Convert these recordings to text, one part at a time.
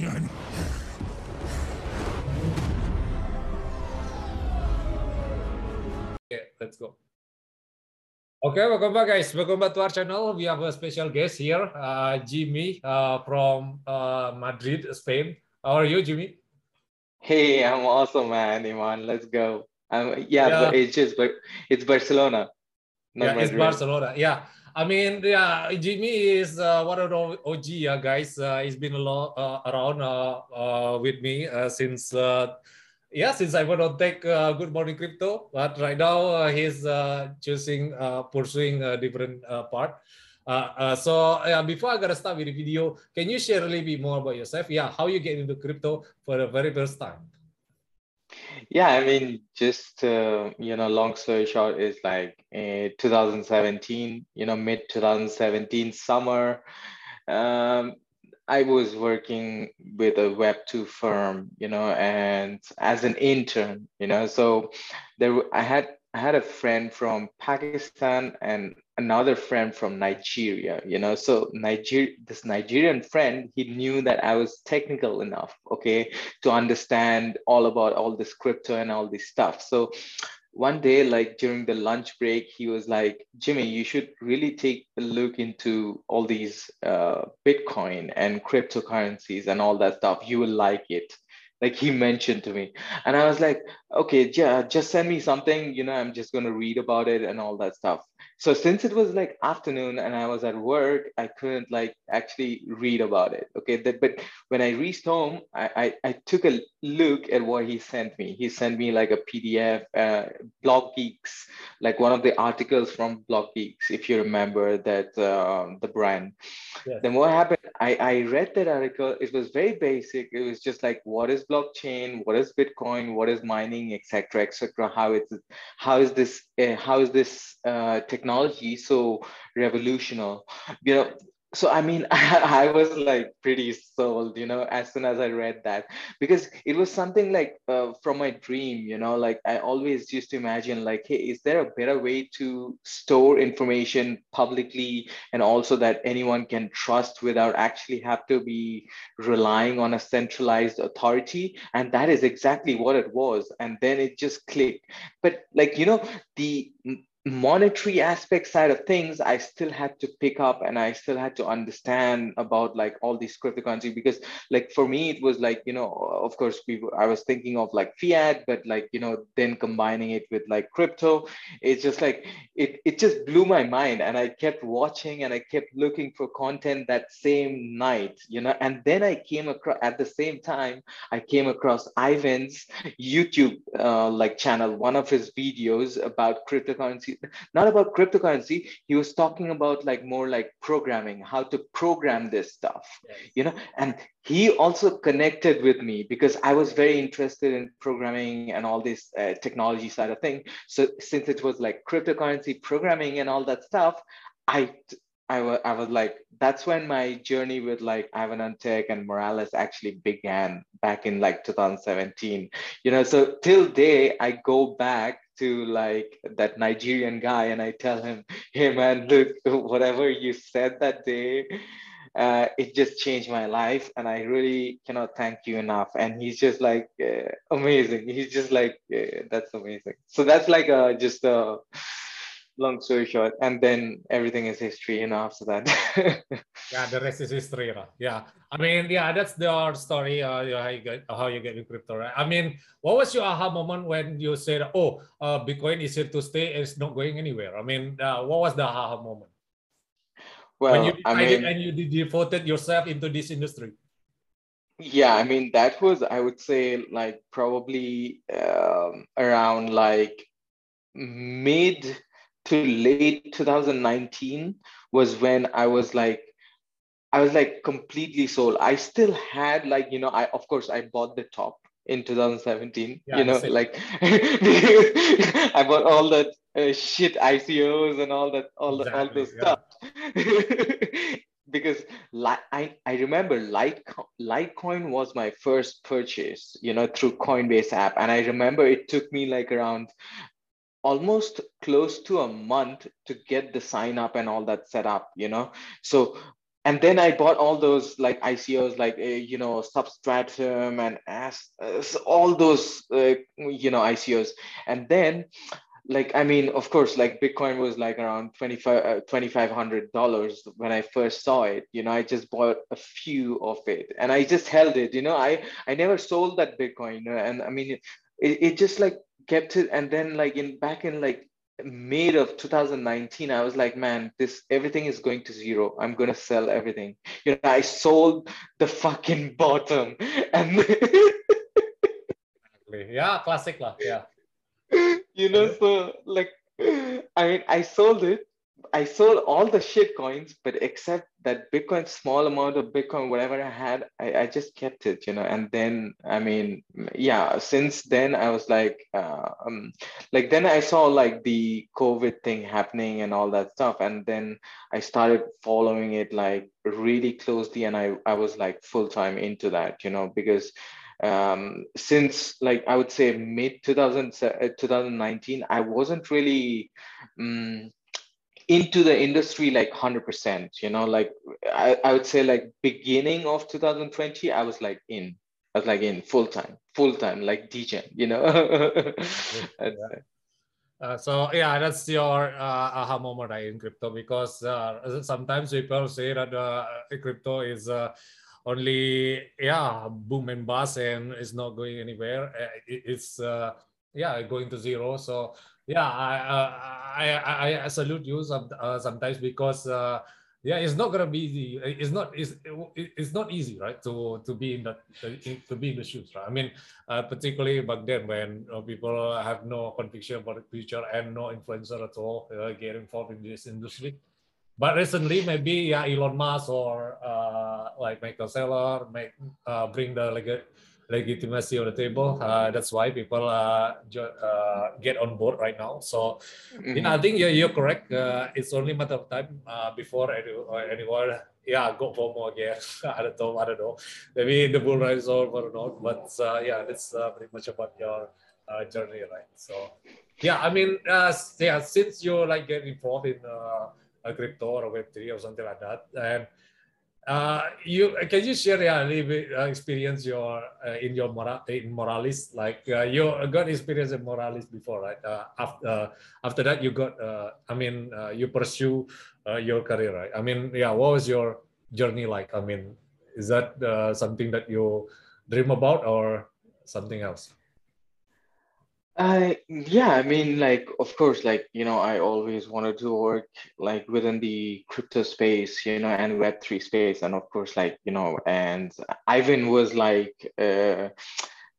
Okay, let's go. Okay, welcome back, guys. Welcome back to our channel. We have a special guest here, uh, Jimmy uh, from uh, Madrid, Spain. How are you, Jimmy? Hey, I'm awesome, man. Iman, let's go. Um, yeah, Yeah. but it's just, but it's Barcelona. not yeah, it's Barcelona. Yeah, I mean, yeah, Jimmy is uh, one of the OG uh, guys. Uh, he's been a lot uh, around uh, uh, with me uh, since, uh, yeah, since Ivan on Tech Good Morning Crypto. But right now, he's choosing, pursuing a different part. So yeah, before I gotta start with the video, can you share a little bit more about yourself? Yeah, how you get into crypto for the very first time? Yeah, I mean, just uh, you know, long story short is like uh, 2017, you know, mid 2017 summer. Um, I was working with a Web2 firm, you know, and as an intern, you know, so there i had I had a friend from Pakistan and another friend from Nigeria, you know. So Niger this Nigerian friend, he knew that I was technical enough, okay, to understand all about all this crypto and all this stuff. So one day, like during the lunch break, he was like, Jimmy, you should really take a look into all these uh, Bitcoin and cryptocurrencies and all that stuff. You will like it. Like he mentioned to me. And I was like, okay, yeah, just send me something, you know, I'm just going to read about it and all that stuff. So since it was like afternoon and I was at work, I couldn't like actually read about it. Okay. That, but when I reached home, I, I, I took a look at what he sent me. He sent me like a PDF, uh, Blockgeeks, like one of the articles from Blockgeeks, if you remember that uh, the brand. Yes. Then what happened? I, I read that article. It was very basic. It was just like what is blockchain, what is Bitcoin, what is mining, etc., etc. How it's how is this uh, how is this uh, technology so revolutionary? You know, so I mean, I, was like pretty sold, you know, as soon as I read that because it was something like uh, from my dream, you know, like I always used to imagine like, hey, is there a better way to store information publicly and also that anyone can trust without actually have to be relying on a centralized authority? And that is exactly what it was. And then it just clicked. But like, you know, the monetary aspect side of things i still had to pick up and i still had to understand about like all these cryptocurrency because like for me it was like you know of course we i was thinking of like fiat but like you know then combining it with like crypto it's just like it, it just blew my mind and i kept watching and i kept looking for content that same night you know and then i came across at the same time i came across ivan's youtube uh, like channel one of his videos about cryptocurrency not about cryptocurrency he was talking about like more like programming how to program this stuff Yes. you know and he also connected with me because i was very interested in programming and all this uh, technology side of thing so since it was like cryptocurrency programming and all that stuff i I wa- I was like, that's when my journey with like Ivan Tech and Moralis actually began back in like 2017. You know, so till day I go back to like that Nigerian guy and I tell him, hey man, look, whatever you said that day, uh, it just changed my life and I really cannot thank you enough. And he's just like uh, amazing. He's just like, uh, that's amazing. So that's like uh, just a long story short. And then everything is history, you know, after that. Yeah, the rest is history, right? Yeah, I mean, yeah, that's the story. Uh, how you get how you get in crypto, right? I mean, what was your aha moment when you said, "Oh, uh, Bitcoin is here to stay; it's not going anywhere"? I mean, uh, what was the aha moment when you I mean, and you devoted yourself into this industry? Yeah, I mean, that was, I would say, like probably um, around like mid to late 2019 was when I was like, I was like completely sold. I still had like, you know, I, of course, I bought the top in 2017, Yeah, you know, like I bought all that uh, shit ICOs and all that, all the, all Exactly. those Yeah. stuff. because li- I, I remember Lite, Litecoin was my first purchase, you know, through Coinbase app. And I remember it took me like around almost close to a month to get the sign up and all that set up, you know. So and then I bought all those like ICOs, like uh, you know Substratum and as uh, all those uh, you know ICOs, and then like I mean, of course, like Bitcoin was like around 25 uh, 2500 dollars when I first saw it. You know, I just bought a few of it, and I just held it. You know, I I never sold that Bitcoin, and I mean, it, it just like kept it, and then like in back in like May of 2019, I was like, man, this everything is going to zero. I'm gonna sell everything. You know, I sold the fucking bottom, and yeah, classic lah. Yeah, you know, so like, I mean, I sold it, I sold all the shit coins, but except that Bitcoin, small amount of Bitcoin, whatever I had, I, I just kept it, you know. And then, I mean, yeah, since then I was like, uh, um, like then I saw like the COVID thing happening and all that stuff, and then I started following it like really closely, and I I was like full time into that, you know, because um, since like I would say mid 2000, uh, 2019, I wasn't really. Um, into the industry like 100% you know like I, I would say like beginning of 2020 i was like in i was like in full time full time like dj you know yeah. Uh, so yeah, that's your uh, aha moment right, in crypto because uh, sometimes people say that uh, crypto is uh, only yeah boom and bust and it's not going anywhere. Uh, it's yeah going to zero. So yeah, I, uh, I, I, salute you some, uh, sometimes because uh, yeah, it's not gonna be easy. It's not it's, it's not easy, right? To to be in that to be in the shoes, right? I mean, uh, particularly back then when uh, people have no conviction about the future and no influencer at all uh, get involved in this industry. But recently, maybe yeah, Elon Musk or like Michael Saylor make bring the like legitimacy on the table. Uh, that's why people uh, uh, get on board right now. So, mm-hmm. you know, I think you're, you're correct. Uh, it's only a matter of time uh, before any, anyone, yeah, go for more again. I don't know. I don't know. Maybe the bull run is over or not. But uh, yeah, that's pretty much about your journey, right? So, yeah, I mean, yeah, since you like get involved in a crypto or Web three or something like that, and uh, you can you share yeah, a little bit uh, experience your uh, in your mora- in Moralis like uh, you got experience in Moralis before right? Uh, after uh, after that you got I mean you pursue your career right? I mean yeah what was your journey like? I mean is that something that you dream about or something else uh, yeah, I mean, like, of course, like, you know, I always wanted to work like within the crypto space, you know, and Web3 space. And of course, like, you know, and Ivan was like uh,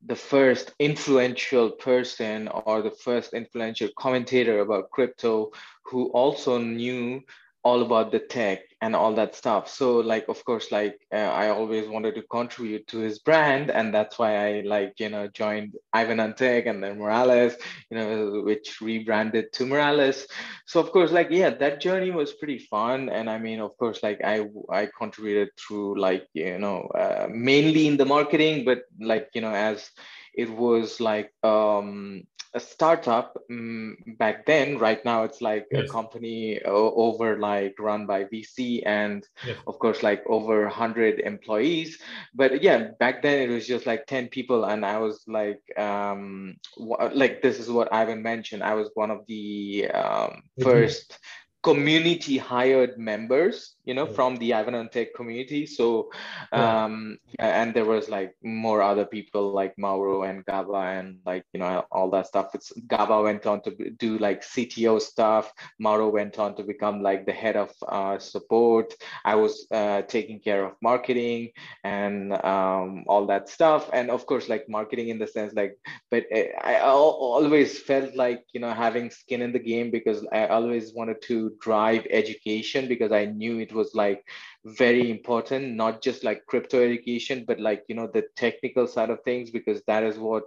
the first influential person or the first influential commentator about crypto who also knew all about the tech and all that stuff. So like of course like uh, i always wanted to contribute to his brand and that's why i like you know joined ivan on tech and then Moralis you know which rebranded to Moralis. So of course like yeah that journey was pretty fun. And i mean of course like i i contributed through like you know uh, mainly in the marketing but like you know as it was like um, a startup um, back then. Right now, it's like yes. a company uh, over like run by VC and yes. of course like over 100 employees. But yeah, back then it was just like 10 people, and I was like, um, like this is what Ivan mentioned. I was one of the um, mm-hmm. 1st community hired members you know from the Ivan Tech community. So um yeah. and there was like more other people like Mauro and Gaba and like you know all that stuff. It's Gaba went on to do like CTO stuff. Mauro went on to become like the head of uh, support. I was uh, taking care of marketing and um, all that stuff. And of course like marketing in the sense like but eh, I always felt like you know having skin in the game because I always wanted to drive education because I knew it was like very important not just like crypto education but like you know the technical side of things because that is what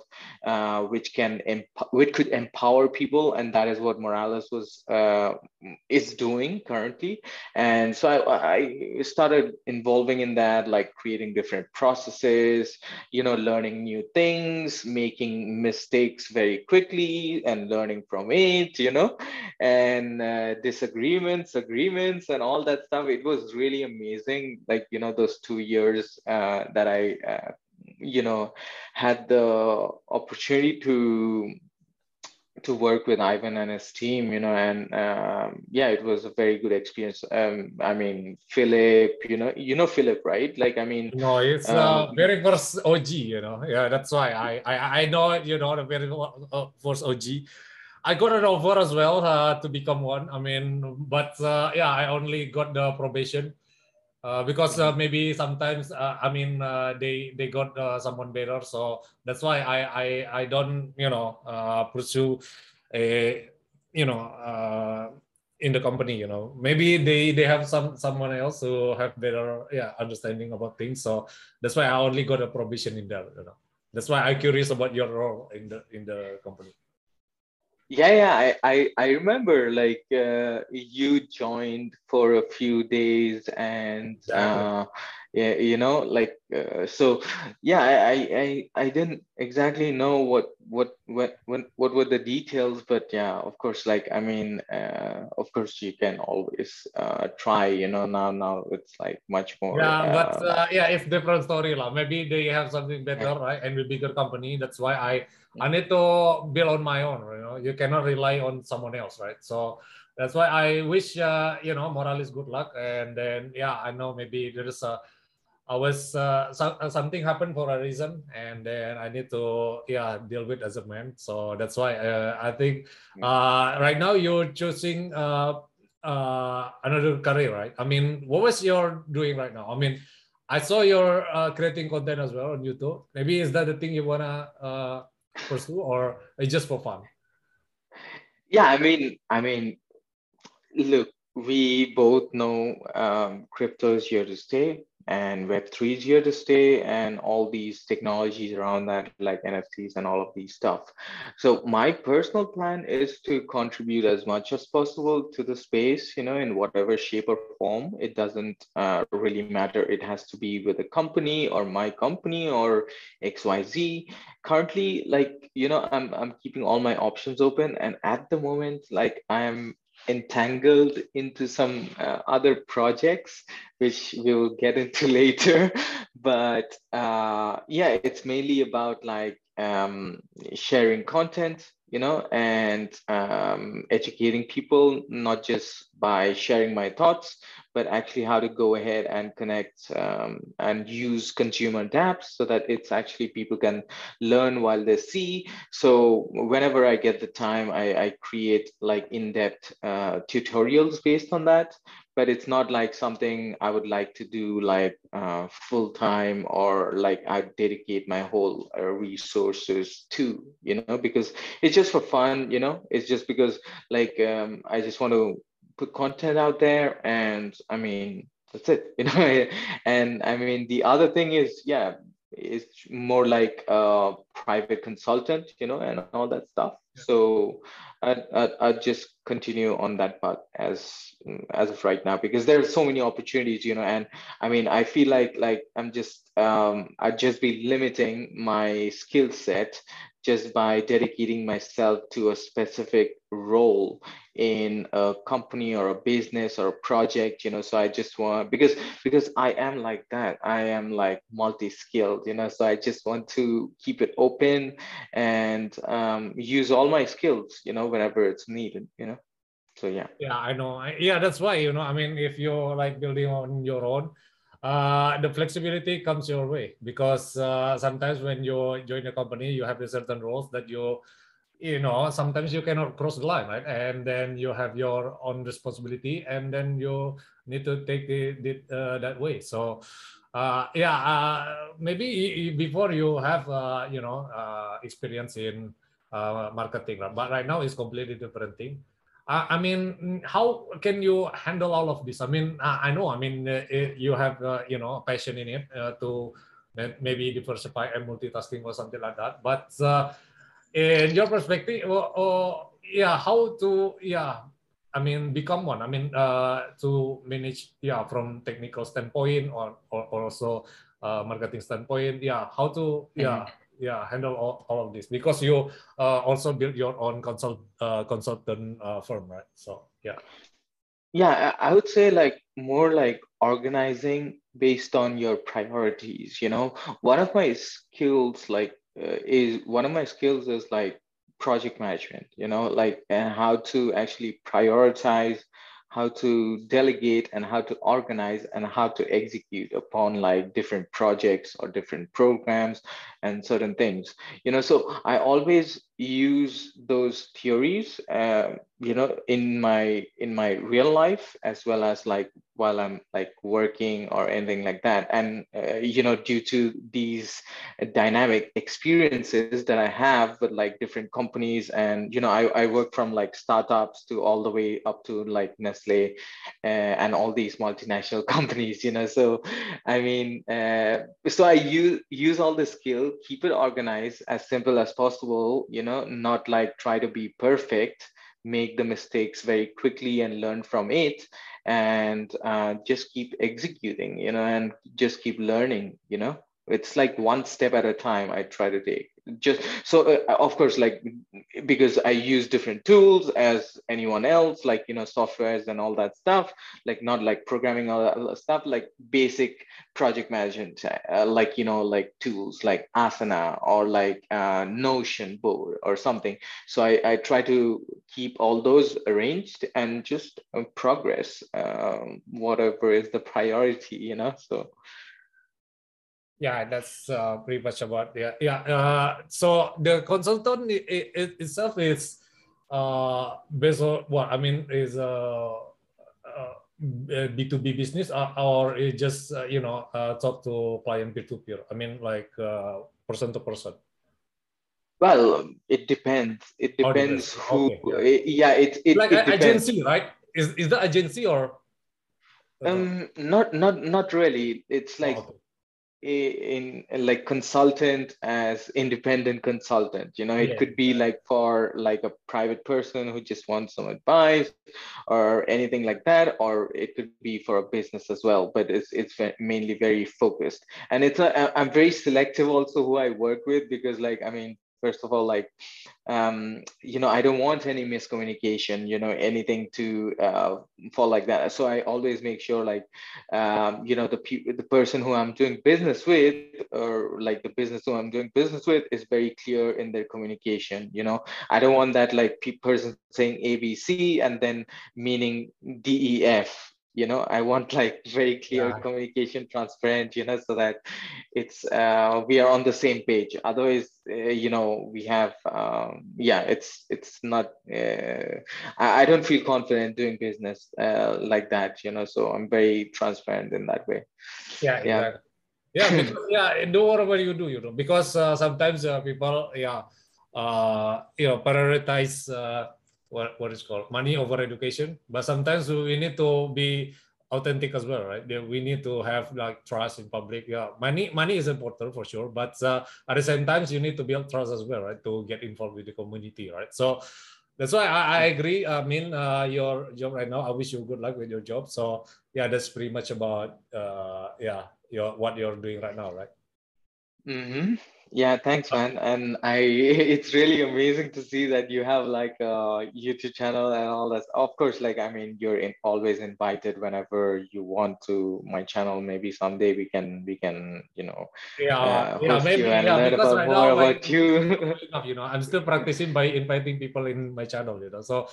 uh, which can emp- which could empower people and that is what Moralis was uh, is doing currently. And so I, I started involving in that like creating different processes you know learning new things making mistakes very quickly and learning from it you know and uh, disagreements agreements and all that stuff. It was really amazing amazing. Like you know, those two years uh, that I, uh, you know, had the opportunity to to work with Ivan and his team, you know, and um, yeah, it was a very good experience. Um, I mean, Philip, you know, you know Philip, right? Like, I mean, no, it's uh, um, uh, very first OG, you know. Yeah, that's why I I, I know it, you know, the very uh, first OG. I got an offer as well uh, to become one. I mean, but uh, yeah, I only got the probation uh, because uh, maybe sometimes uh, I mean uh, they they got uh, someone better, so that's why I I I don't you know pursue a you know in the company. You know maybe they they have some someone else who have better yeah understanding about things. So that's why I only got a probation in there. You know that's why I'm curious about your role in the in the company yeah yeah i i, I remember like uh, you joined for a few days and uh, yeah you know like uh, so yeah I, I i didn't exactly know what what what what what were the details but yeah of course like i mean uh, of course you can always uh, try you know now now it's like much more yeah but uh, uh, yeah it's different story lah maybe they have something better right and a bigger company that's why i I need to build on my own. You know, you cannot rely on someone else, right? So that's why I wish uh, you know Moralis good luck. And then yeah, I know maybe there is a I was uh, so, uh, something happened for a reason, and then I need to yeah deal with as a man. So that's why uh, I think uh, right now you're choosing uh, uh, another career, right? I mean, what was your doing right now? I mean, I saw you're uh, creating content as well on YouTube. Maybe is that the thing you wanna uh, pursue or just for fun? Yeah, I mean, I mean, look, we both know um, crypto is here to stay and web3 is here to stay and all these technologies around that like nfts and all of these stuff. So my personal plan is to contribute as much as possible to the space you know in whatever shape or form. It doesn't uh, really matter. It has to be with a company or my company or xyz currently like you know i'm, I'm keeping all my options open. And at the moment like i'm entangled into some uh, other projects, which we'll get into later. But uh, yeah, it's mainly about like um, sharing content, you know, and um, educating people, not just by sharing my thoughts, but actually how to go ahead and connect um, and use consumer dApps so that it's actually people can learn while they see. So whenever I get the time, I, I create like in-depth uh, tutorials based on that but it's not like something I would like to do like uh, full time or like I dedicate my whole uh, resources to, you know, because it's just for fun, you know, it's just because like um, I just want to put content out there and I mean, that's it, you know, and I mean, the other thing is, yeah, it's more like a private consultant, you know, and all that stuff. So I'd, I'd, I'd, just continue on that path as as of right now because there are so many opportunities, you know, and I mean, I feel like like I'm just um, I'd just be limiting my skill set just by dedicating myself to a specific role in a company or a business or a project you know so i just want because because i am like that. I am like multi-skilled you know so i just want to keep it open and um, use all my skills you know whenever it's needed you know? So yeah. Yeah i know. Yeah that's why you know i mean if you're like building on your own uh, the flexibility comes your way because uh, sometimes when you join a company, you have certain roles that you, you know, sometimes you cannot cross the line, right? And then you have your own responsibility, and then you need to take it, it uh, that way. So, uh, yeah, uh, maybe before you have, uh, you know, experience in marketing, right? but right now it's completely different thing. Uh, I mean, how can you handle all of this? I mean, I know, I mean, uh, you have, uh, you know, a passion in it uh, to maybe diversify and multitasking or something like that. But uh, in your perspective, or, or, yeah, how to, yeah, I mean, become one. I mean, uh, to manage, yeah, from technical standpoint or, or also marketing standpoint, yeah, how to, yeah. Yeah handle all, all of this because you uh, also build your own consult uh, consultant uh, firm right? So yeah. Yeah i would say like more like organizing based on your priorities you know? One of my skills like uh, is one of my skills is like project management you know? Like and how to actually prioritize how to delegate and how to organize and how to execute upon like different projects or different programs and certain things. You know so i always use those theories uh, you know in my in my real life as well as like while i'm like working or anything like that. And uh, you know due to these dynamic experiences that i have with like different companies and you know i, I work from like startups to all the way up to like nestle and all these multinational companies you know so i mean uh, so i use use all the skill keep it organized as simple as possible you know not like try to be perfect make the mistakes very quickly and learn from it and uh, just keep executing you know and just keep learning you know. It's like one step at a time i try to take just so uh, of course like because i use different tools as anyone else like you know softwares and all that stuff like not like programming all that stuff like basic project management uh, like you know like tools like asana or like uh, notion board or something. So I, I try to keep all those arranged and just uh, progress um, whatever is the priority you know so yeah that's uh, pretty much about yeah yeah uh, so the consultant it, it itself is uh based on what i mean is uh, uh b2b business or, or it just uh, you know uh, talk to client peer-to-peer i mean like uh, person to person? Well it depends. It oh, depends who okay, yeah. yeah it, it like it agency right? Is, is the agency or? Um not not not really. It's like oh, okay Eh, in, in like consultant as independent consultant you know it yeah. could be like for like a private person who just wants some advice or anything like that or it could be for a business as well but it's it's mainly very focused and it's a, i'm very selective also who i work with because like i mean first of all like um, you know i don't want any miscommunication you know anything to uh, fall like that. So i always make sure like um, you know the pe- the person who i'm doing business with or like the business who i'm doing business with is very clear in their communication you know. I don't want that like pe- person saying abc and then meaning def you know i want like very clear yeah. communication transparent you know so that it's uh, we are on the same page otherwise uh, you know we have um, yeah it's it's not uh, I, I, don't feel confident doing business uh, like that you know so i'm very transparent in that way yeah yeah exactly. yeah because, yeah do whatever you do you know because uh, sometimes uh, people yeah uh you know prioritize what, what is called money over education but sometimes we need to be authentic as well right we need to have like trust in public yeah money money is important for sure but uh, at the same time you need to build trust as well right to get involved with the community right so that's why I, I agree. I mean, uh, your job right now. I wish you good luck with your job. So yeah, that's pretty much about uh, yeah, your what you're doing right now, right? Mm-hmm. Yeah, thanks, man. And I, it's really amazing to see that you have like a YouTube channel and all that. Of course, like I mean, you're in, always invited whenever you want to my channel. Maybe someday we can we can you know yeah uh, yeah maybe yeah because right now like, you. you know I'm still practicing by inviting people in my channel. You know, so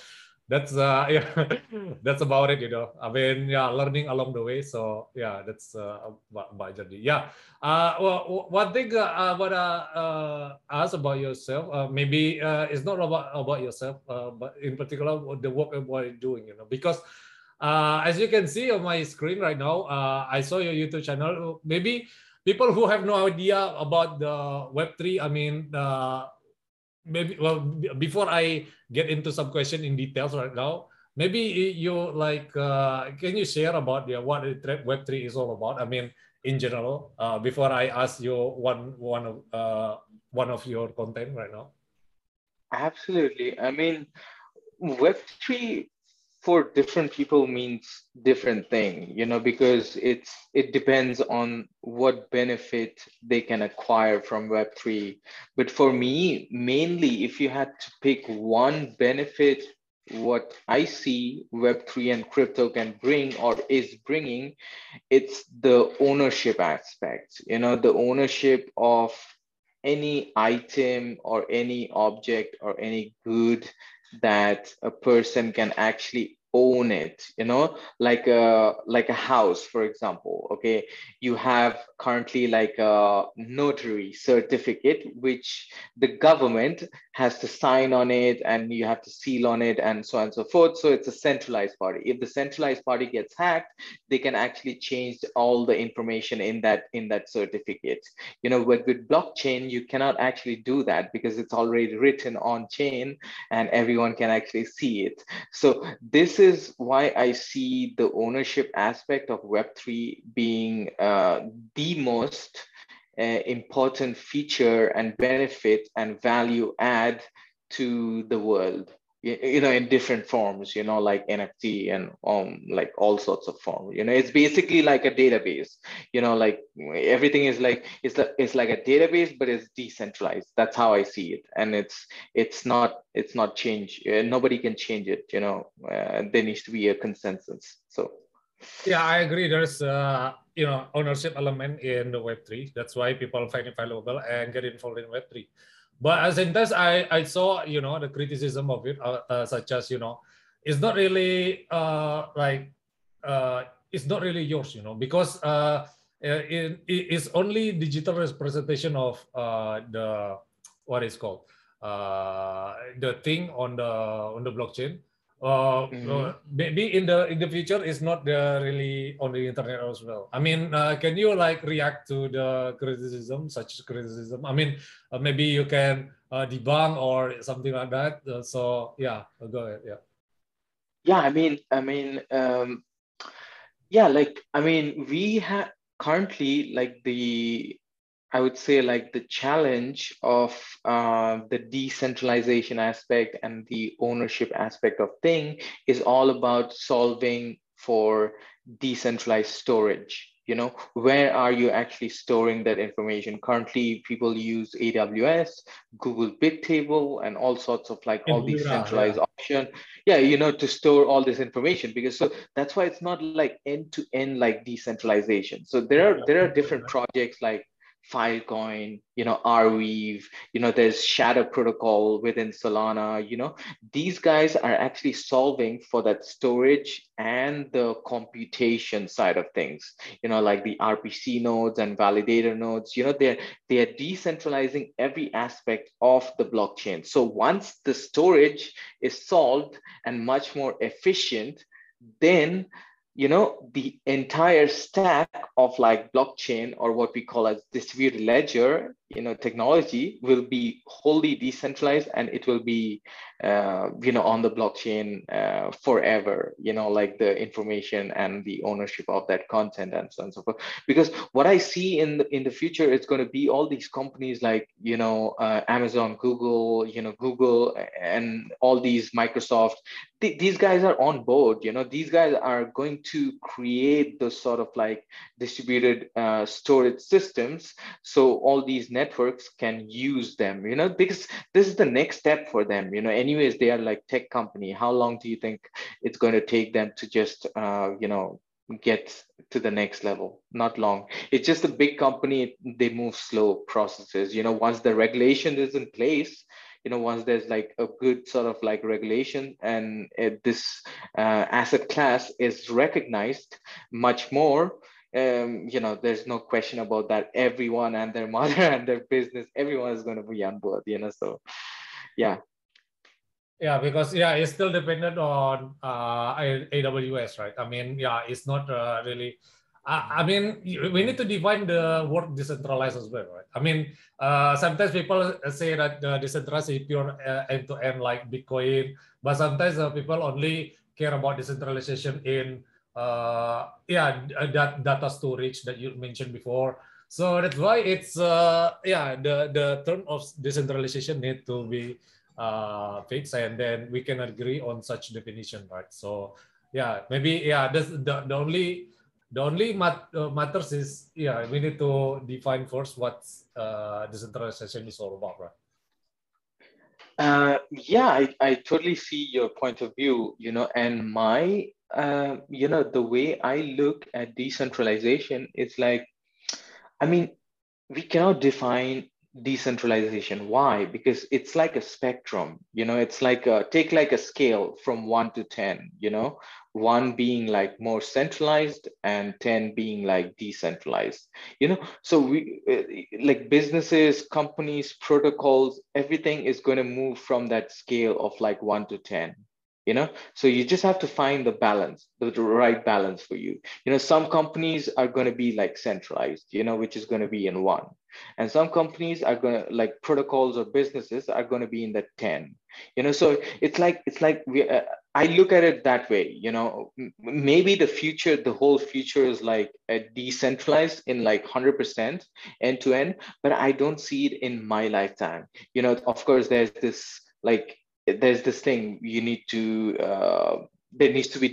that's uh yeah that's about it you know. I mean yeah learning along the way so yeah that's uh my journey yeah uh well one thing uh, i want to uh, ask about yourself uh, maybe uh, it's not about about yourself uh, but in particular the work of what you're doing you know because uh as you can see on my screen right now uh i saw your youtube channel. Maybe people who have no idea about the web3 i mean uh maybe well before i get into some question in details right now maybe you like uh, can you share about yeah, what web3 is all about? I mean in general uh, before i ask you one one of uh, one of your content right now. Absolutely. I mean web3 for different people means different thing you know because it's it depends on what benefit they can acquire from web3 but for me mainly if you had to pick one benefit what I see Web3 and crypto can bring or is bringing, it's the ownership aspect, you know, the ownership of any item or any object or any good that a person can actually own it you know? Like a like a house for example okay? You have currently like a notary certificate which the government has to sign on it and you have to seal on it and so on and so forth. So it's a centralized party. If the centralized party gets hacked they can actually change all the information in that in that certificate. You know but with blockchain you cannot actually do that because it's already written on chain and everyone can actually see it. So this is why I see the ownership aspect of Web3 being uh, the most uh, important feature and benefit and value add to the world you know in different forms you know like nft and um like all sorts of forms you know it's basically like a database you know like everything is like it's it's like a database but it's decentralized. That's how i see it. And it's it's not it's not change uh, nobody can change it you know uh, there needs to be a consensus. So. Yeah i agree. There's uh you know ownership element in the web3 that's why people find it valuable and get involved in web3 but at the same time, I, I saw, you know, the criticism of it, uh, uh, such as, you know, it's not really uh, like, uh, it's not really yours, you know, because uh, it, it's only digital representation of uh, the, what is called, uh, the thing on the, on the blockchain. Uh, mm-hmm. maybe in the in the future it's not the really on the internet as well. I mean uh, can you like react to the criticism such criticism? I mean uh, maybe you can uh, debunk or something like that. Uh, so yeah go ahead yeah. Yeah i mean i mean um, yeah like i mean we have currently like the I would say like the challenge of uh, the decentralization aspect and the ownership aspect of thing is all about solving for decentralized storage. You know, where are you actually storing that information? Currently, people use AWS, Google Bigtable, and all sorts of like all these centralized yeah. option. Yeah, you know, to store all this information because so that's why it's not like end to end like decentralization. So there are there are different projects like Filecoin, you know, Arweave, you know, there's Shadow Protocol within Solana, you know, these guys are actually solving for that storage and the computation side of things, you know, like the RPC nodes and validator nodes, you know, they're, they're decentralizing every aspect of the blockchain. So once the storage is solved and much more efficient, then you know the entire stack of like blockchain or what we call as distributed ledger you know technology will be wholly decentralized and it will be uh, you know on the blockchain uh, forever you know like the information and the ownership of that content and so on and so forth. Because what i see in the in the future is going to be all these companies like you know uh, amazon google you know google and all these microsoft th- these guys are on board you know these guys are going to create those sort of like distributed uh, storage systems so all these networks can use them you know because this is the next step for them you know. Anyways they are like tech company. How long do you think it's going to take them to just uh, you know get to the next level? Not long. It's just a big company. They move slow processes you know. Once the regulation is in place you know once there's like a good sort of like regulation and uh, this uh, asset class is recognized much more um, you know, there's no question about that. Everyone and their mother and their business, everyone is going to be on board, you know. So, yeah. Yeah, because yeah, it's still dependent on uh, AWS, right? I mean, yeah, it's not uh, really. I, I mean, we need to define the word decentralized as well, right? I mean, uh, sometimes people say that the decentralized is pure uh, end to end like Bitcoin, but sometimes uh, people only care about decentralization in uh, yeah that data storage that you mentioned before so that's why it's uh, yeah the the term of decentralization need to be uh, fixed and then we can agree on such definition right so yeah maybe yeah that's the, the only the only mat, uh, matters is yeah we need to define first what uh, decentralization is all about right? Uh, yeah, I, I totally see your point of view, you know, and my, uh, you know, the way I look at decentralization is like, I mean, we cannot define decentralization. Why? Because it's like a spectrum, you know, it's like a, take like a scale from one to 10, you know, one being like more centralized and 10 being like decentralized you know so we uh, like businesses companies protocols everything is going to move from that scale of like 1 to 10 you know so you just have to find the balance the right balance for you you know some companies are going to be like centralized you know which is going to be in one and some companies are going to like protocols or businesses are going to be in the 10 you know so it's like it's like we uh, i look at it that way you know. Maybe the future the whole future is like decentralized in like 100% end to end but i don't see it in my lifetime. You know of course there's this like there's this thing you need to uh, there needs to be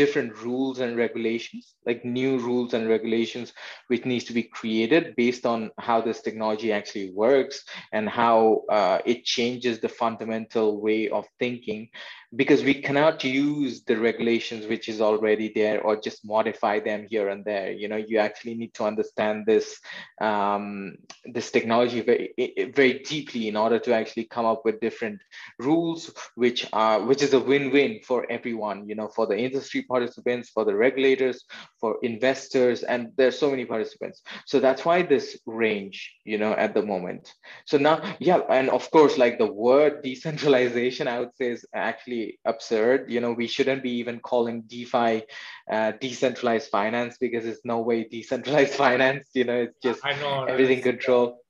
different rules and regulations like new rules and regulations which needs to be created based on how this technology actually works and how uh, it changes the fundamental way of thinking. Because we cannot use the regulations which is already there or just modify them here and there. You know you actually need to understand this um, this technology very very deeply in order to actually come up with different rules which are which is a win-win for everyone you know for the industry participants for the regulators for investors and there's so many participants so that's why this range you know at the moment so now yeah and of course like the word decentralization i would say is actually absurd. You know, we shouldn't be even calling DeFi uh, decentralized finance because it's no way decentralized finance. You know, it's just I know, everything control.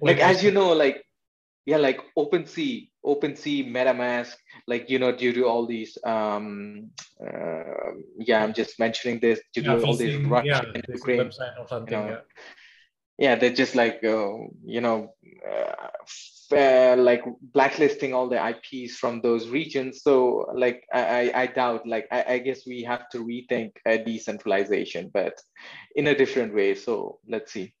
like as you know, like yeah, like OpenSea, OpenSea, MetaMask, like you know, due to all these, um, uh, yeah, I'm just mentioning this due yeah, to all these Russia yeah, and Ukraine, you know, yeah. yeah, they're just like uh, you know, uh, uh, like blacklisting all the IPs from those regions. So like I, I doubt like I, I guess we have to rethink decentralization, but in a different way. So let's see.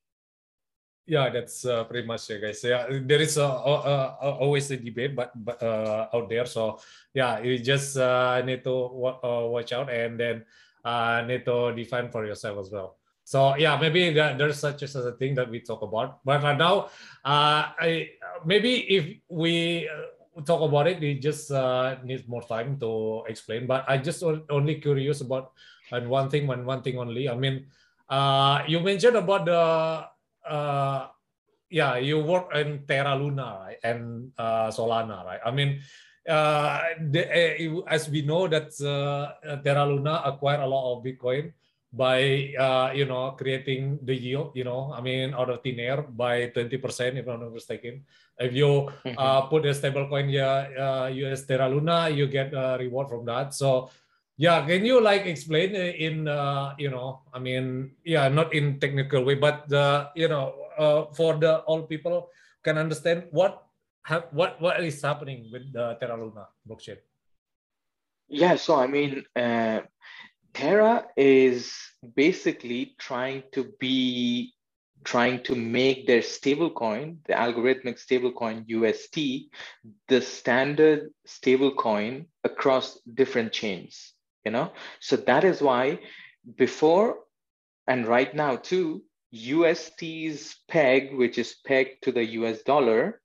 Yeah, that's uh, pretty much it, guys. Yeah, there is uh, uh, uh always a debate, but, but uh, out there. So yeah, you just uh, need to watch out and then need to define for yourself as well. So yeah, maybe that, there's such as a thing that we talk about. But right now, uh, I maybe if we uh, talk about it, we just uh, need more time to explain. But I just only curious about and one thing, one one thing only. I mean, uh, you mentioned about the uh, yeah, you work in Terra Luna right? and uh, Solana, right? I mean, uh, the, uh, as we know that uh, Terra Luna acquired a lot of Bitcoin by uh, you know creating the yield you know i mean out of thin air by 20% if i'm not mistaken if you mm-hmm. uh, put a stable coin yeah uh, us terra luna you get a reward from that so yeah can you like explain in uh, you know i mean yeah not in technical way but the you know uh, for the all people can understand what what what is happening with the terra luna blockchain yeah so i mean uh, Terra is basically trying to be trying to make their stablecoin, the algorithmic stablecoin UST, the standard stablecoin across different chains. You know, so that is why before and right now too, UST's peg, which is pegged to the US dollar,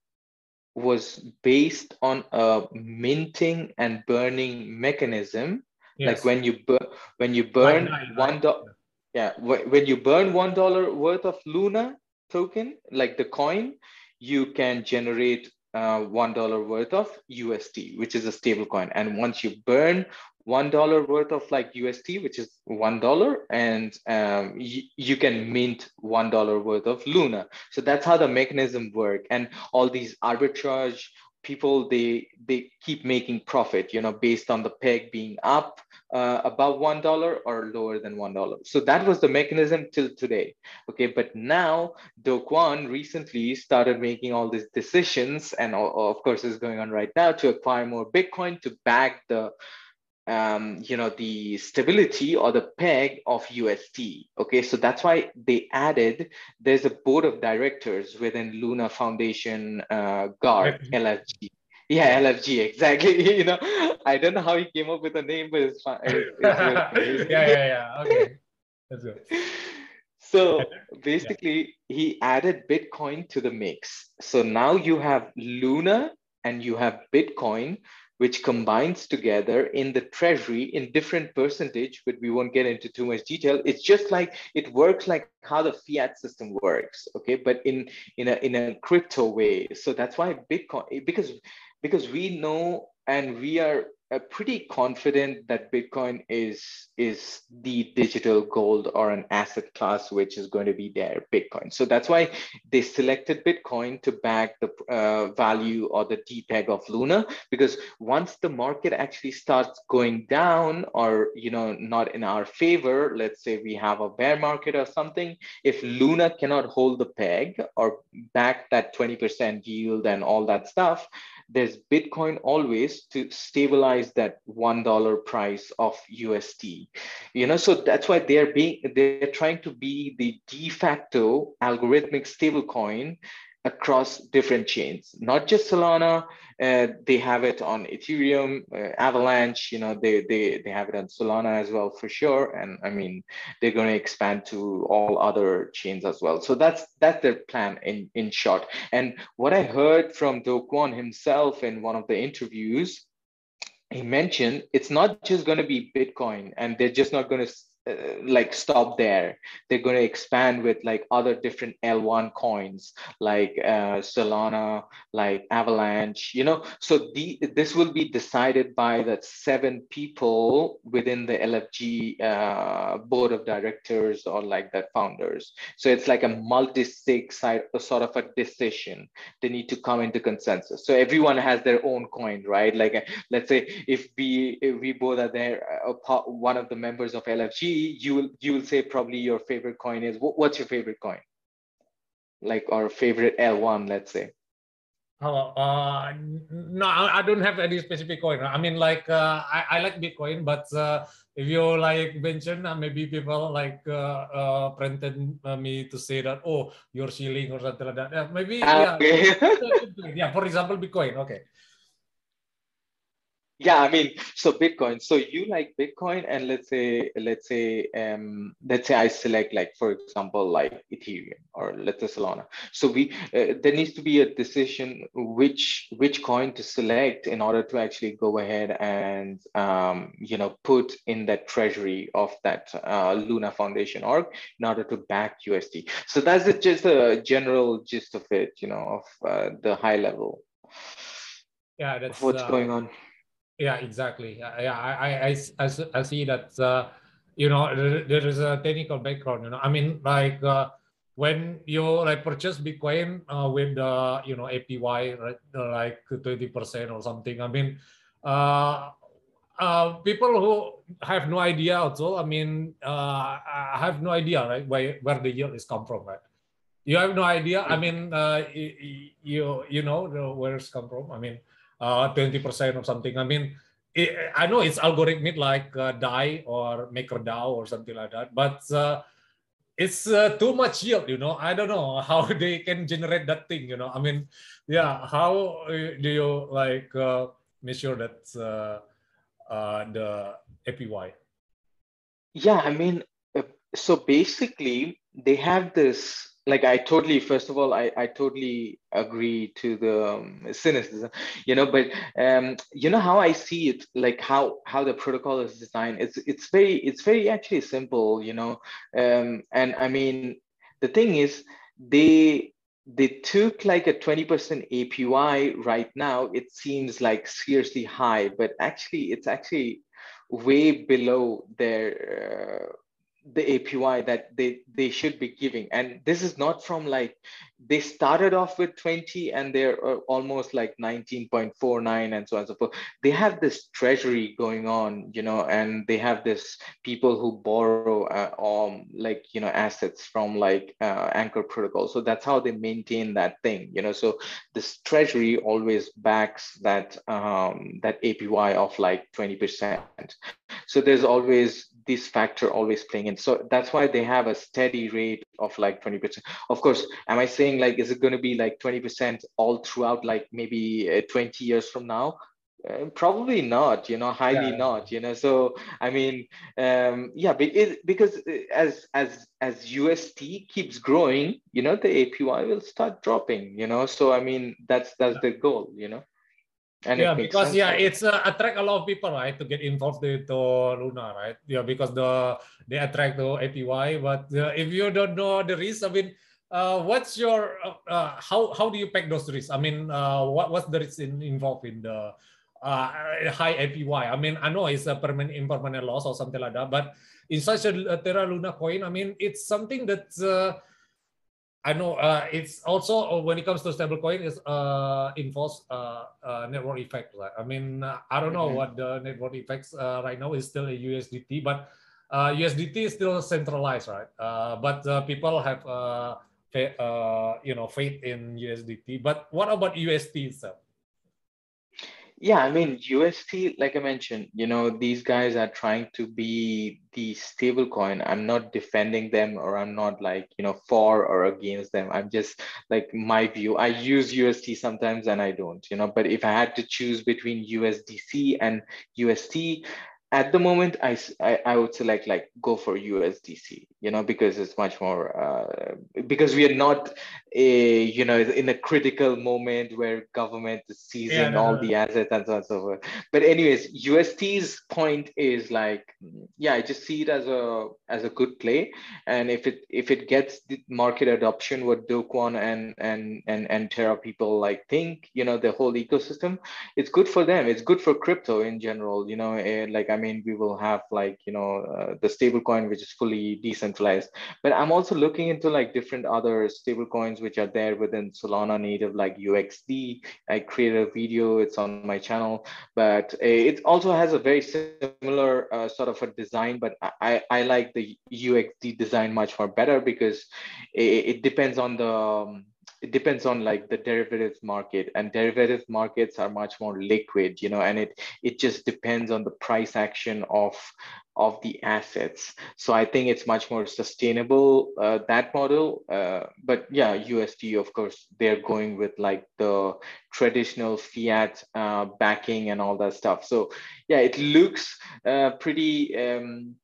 was based on a minting and burning mechanism Yes. Like when you burn when you burn one dollar, yeah, when you burn one dollar worth of Luna token, like the coin, you can generate uh, one dollar worth of UST, which is a stable coin. And once you burn one dollar worth of like UST, which is one dollar, and um, y- you can mint one dollar worth of Luna. So that's how the mechanism work. And all these arbitrage people they they keep making profit you know based on the peg being up uh, above one dollar or lower than one dollar so that was the mechanism till today okay but now do recently started making all these decisions and of course is going on right now to acquire more bitcoin to back the um, you know, the stability or the peg of UST. Okay, so that's why they added, there's a board of directors within Luna Foundation uh, Guard, LFG. Yeah, LFG, exactly. you know, I don't know how he came up with the name, but it's fine. It's, it's yeah, yeah, yeah. Okay. That's good. So basically, yeah. he added Bitcoin to the mix. So now you have Luna and you have Bitcoin, which combines together in the treasury in different percentage, but we won't get into too much detail. It's just like it works like how the fiat system works, okay? But in in a in a crypto way. So that's why Bitcoin because because we know and we are pretty confident that Bitcoin is is the digital gold or an asset class which is going to be there, Bitcoin. So that's why they selected Bitcoin to back the uh, value or the DPEG of Luna, because once the market actually starts going down or you know not in our favor, let's say we have a bear market or something, if Luna cannot hold the peg or back that 20% yield and all that stuff, there's Bitcoin always to stabilize that one dollar price of USD. You know, so that's why they're being they're trying to be the de facto algorithmic stablecoin across different chains, not just Solana. Uh, they have it on Ethereum, uh, Avalanche. You know, they they they have it on Solana as well for sure. And I mean, they're going to expand to all other chains as well. So that's that's their plan in in short. And what I heard from Do Kwon himself in one of the interviews he mentioned it's not just going to be bitcoin and they're just not going to like stop there. They're going to expand with like other different l1 coins like uh, solana like avalanche you know? So the, this will be decided by the seven people within the lfg uh, board of directors or like the founders. So it's like a multi-sig side sort of a decision. They need to come into consensus. So everyone has their own coin right? Like uh, let's say if we if we both are there uh, one of the members of lfg you will you will say probably your favorite coin is what's your favorite coin like our favorite l1 let's say Oh, uh, no, I don't have any specific coin. I mean, like uh, I, I like Bitcoin, but uh, if you like mention, uh, maybe people like uh, uh, printed uh, me to say that oh, you're shilling or something like that. Yeah, maybe ah, yeah, yeah. For example, Bitcoin. Okay yeah i mean so bitcoin so you like bitcoin and let's say let's say um let's say i select like for example like ethereum or let's say solana. So we uh, there needs to be a decision which which coin to select in order to actually go ahead and um, you know put in that treasury of that uh, luna foundation guard in order to back usd so that's just a general gist of it you know of uh, the high level yeah that's what's uh, going on yeah, exactly. Yeah, I, I, I, I see that, uh, you know, there is a technical background, you know, I mean, like uh, when you like purchase Bitcoin uh, with the, you know, APY, right, like 20% or something, I mean, uh, uh, people who have no idea also, I mean, uh, I have no idea, right, where, where the yield is come from, right? You have no idea. I mean, uh, you, you, you know where it's come from. I mean, uh, 20% or something. I mean, it, I know it's algorithmic like uh, DAI or MakerDAO or something like that, but uh, it's uh, too much yield, you know. I don't know how they can generate that thing, you know. I mean, yeah, how uh, do you like uh, measure that uh, the APY? Yeah, I mean, so basically they have this like i totally first of all i, I totally agree to the um, cynicism you know but um, you know how i see it like how how the protocol is designed? It's it's very it's very actually simple you know um, and i mean the thing is they they took like a 20% apy right now it seems like seriously high but actually it's actually way below their uh, the APY that they they should be giving. And this is not from like they started off with 20 and they're uh, almost like 19.49 and so on and so forth. They have this treasury going on, you know, and they have this people who borrow uh, um like you know assets from like uh, Anchor Protocol. So that's how they maintain that thing, you know. So this treasury always backs that um that APY of like 20%. So there's always this factor always playing in. So that's why they have a steady rate of like 20%. Of course, am I saying like, is it going to be like 20% all throughout, like maybe uh, 20 years from now? Uh, probably not you know highly yeah. not you know so i mean um yeah it, because uh, as as as ust keeps growing you know the apy will start dropping you know so i mean that's that's the goal you know and yeah because yeah it's uh, attract a lot of people right to get involved into luna right? Yeah because the they attract the apy but uh, if you don't know the risk i mean uh, what's your uh, how how do you pack those risks? I mean what what's the risk in, involved in the uh, high APY. I mean, I know it's a permanent impermanent loss or something like that, but in such a, Terra Luna coin, I mean, it's something that uh, I know uh, it's also uh, when it comes to stable coin, is uh, involves uh, uh, network effect. Right? I mean, uh, I don't know mm-hmm. what the network effects uh, right now is still a USDT, but uh, USDT is still centralized, right? Uh, but uh, people have uh, uh, you know faith in USDT. But what about UST itself? Yeah, I mean, UST, like I mentioned, you know, these guys are trying to be the stable coin. I'm not defending them or I'm not like, you know, for or against them. I'm just like my view. I use UST sometimes and I don't, you know, but if I had to choose between USDC and UST, at the moment I, I, I would select like go for usdc you know because it's much more uh, because we are not a you know in a critical moment where government is seizing yeah, no, all no. the assets and so on and so forth. But anyways ust's point is like yeah i just see it as a as a good play. And if it if it gets the market adoption what Do Kwon and and and and terra people like think you know the whole ecosystem it's good for them. It's good for crypto in general you know like i mean we will have like you know uh, the stable coin which is fully decentralized. But i'm also looking into like different other stable coins which are there within solana native like uxd i created a video it's on my channel but it also has a very similar uh, sort of a design but i i like the uxd design much more better because it, it depends on the um, it depends on like the derivatives market and derivatives markets are much more liquid you know and it it just depends on the price action of of the assets. So i think it's much more sustainable uh, that model uh, but yeah usd of course they're going with like the traditional fiat uh, backing and all that stuff. So yeah it looks uh, pretty um,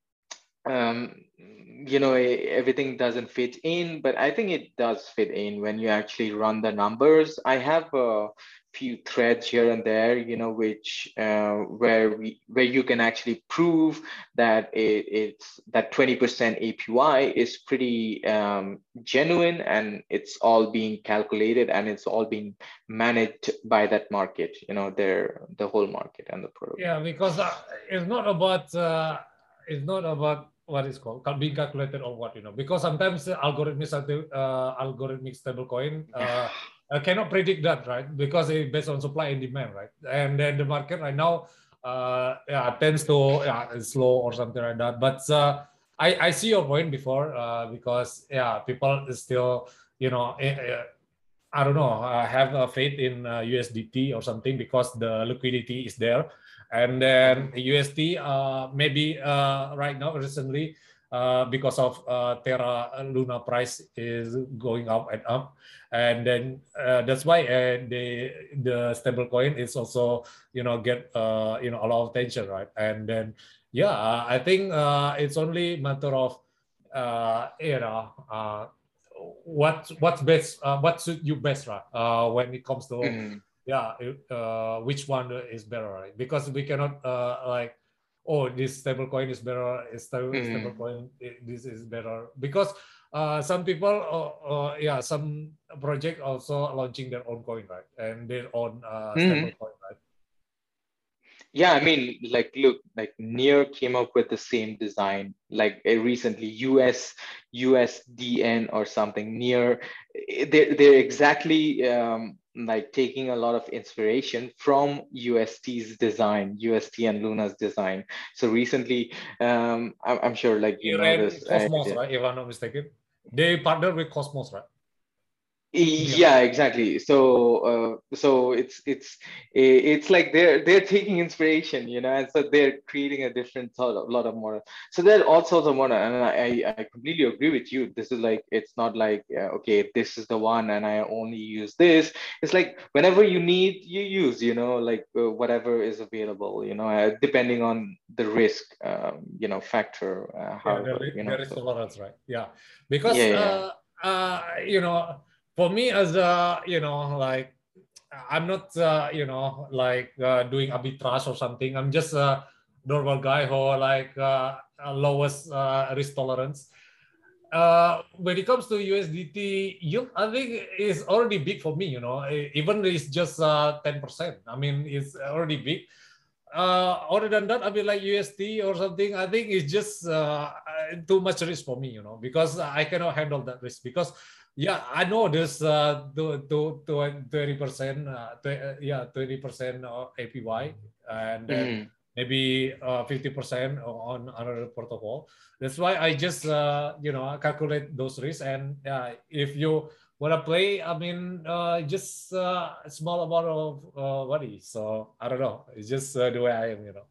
um, you know everything doesn't fit in but i think it does fit in when you actually run the numbers. I have a few threads here and there you know which uh, where we where you can actually prove that it, it's that 20% apy is pretty um, genuine and it's all being calculated and it's all being managed by that market you know their the whole market and the product. Yeah because uh, it's not about uh, it's not about what is called being calculated or what you know. Because sometimes algorithmic uh, algorithmic stablecoin uh, uh, cannot predict that right? Because it's based on supply and demand right? And then the market right now uh, yeah tends to yeah slow or something like that. But uh, I I see your point before uh, because yeah people still you know eh, eh, I don't know I have a faith in USDT or something because the liquidity is there and then UST uh, maybe uh, right now recently uh, because of uh, Terra Luna price is going up and up, and then uh, that's why uh, the the stable coin is also you know get uh, you know a lot of attention, right? And then yeah, I think uh, it's only matter of uh, you know uh, what what's best, uh, what suit you best, right? Uh, when it comes to mm yeah uh, which one is better right because we cannot uh, like oh this stable coin is better stable, mm. stable coin this is better because uh, some people uh, uh, yeah some project also launching their own coin right and their own uh, stable mm. coin yeah i mean like look like near came up with the same design like recently us usdn or something near they're, they're exactly um, like taking a lot of inspiration from UST's design, UST and Luna's design. So recently, um, I'm, I'm sure like you, you know this. Cosmos, uh, right? If I'm not mistaken, they partnered with Cosmos, right? Yeah, exactly. So uh, so it's it's it's like they're they're taking inspiration you know and so they're creating a different sort of lot of models. So there are all sorts of models and i i completely agree with you. This is like it's not like uh, okay this is the one and i only use this. It's like whenever you need you use you know like uh, whatever is available you know uh, depending on the risk um, you know factor uh, how yeah, there, you know, there is tolerance right? Yeah. Because yeah, yeah. Uh, uh, you know for me as a you know like i'm not uh, you know like uh, doing arbitrage or something i'm just a normal guy who like uh, lowest uh, risk tolerance uh, when it comes to USDT yield, I think is already big for me. You know, even it's just uh, ten percent. I mean, it's already big. Uh, other than that, I mean, like USD or something, I think it's just uh, too much risk for me. You know, because I cannot handle that risk because yeah, I know there's uh, to, to, to 20%, uh, uh, yeah, 20% APY and then mm. maybe uh, 50% on another protocol. That's why I just, uh, you know, calculate those risks. And uh, if you want to play, I mean, uh, just uh, a small amount of uh, money. So I don't know. It's just uh, the way I am, you know.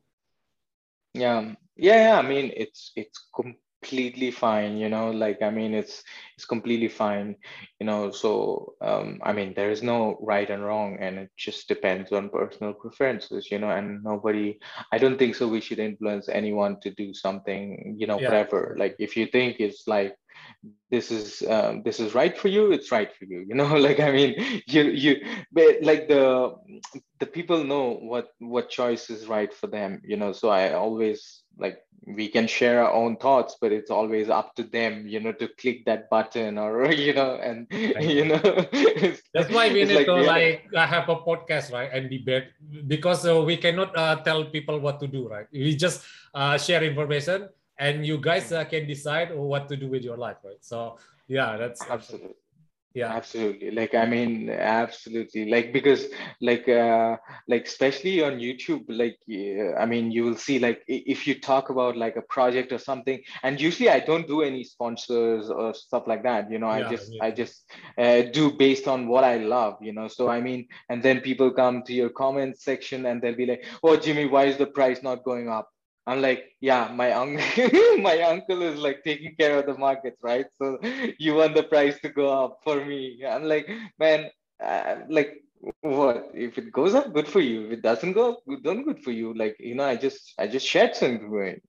Yeah, yeah, yeah. I mean, it's it's com- completely fine you know like i mean it's it's completely fine you know so um i mean there is no right and wrong and it just depends on personal preferences you know and nobody i don't think so we should influence anyone to do something you know yeah. whatever like if you think it's like this is um, this is right for you it's right for you you know like i mean you you but like the the people know what what choice is right for them you know so i always like we can share our own thoughts but it's always up to them you know to click that button or you know and you know that's why we need like, to like have a podcast right and debate because uh, we cannot uh, tell people what to do right we just uh, share information and you guys uh, can decide what to do with your life right? So yeah that's absolutely. Yeah. Absolutely. Like i mean absolutely. Like because like uh like especially on youtube like uh, i mean you will see like if you talk about like a project or something and usually i don't do any sponsors or stuff like that you know yeah, i just yeah. i just uh, do based on what i love you know. So i mean and then people come to your comment section and they'll be like oh jimmy why is the price not going up I'm like, yeah, my uncle, my uncle is like taking care of the markets, right? So you want the price to go up for me. I'm like, man, uh, like what? If it goes up good for you. If it doesn't go up don't good for you. Like you know i just i just shared some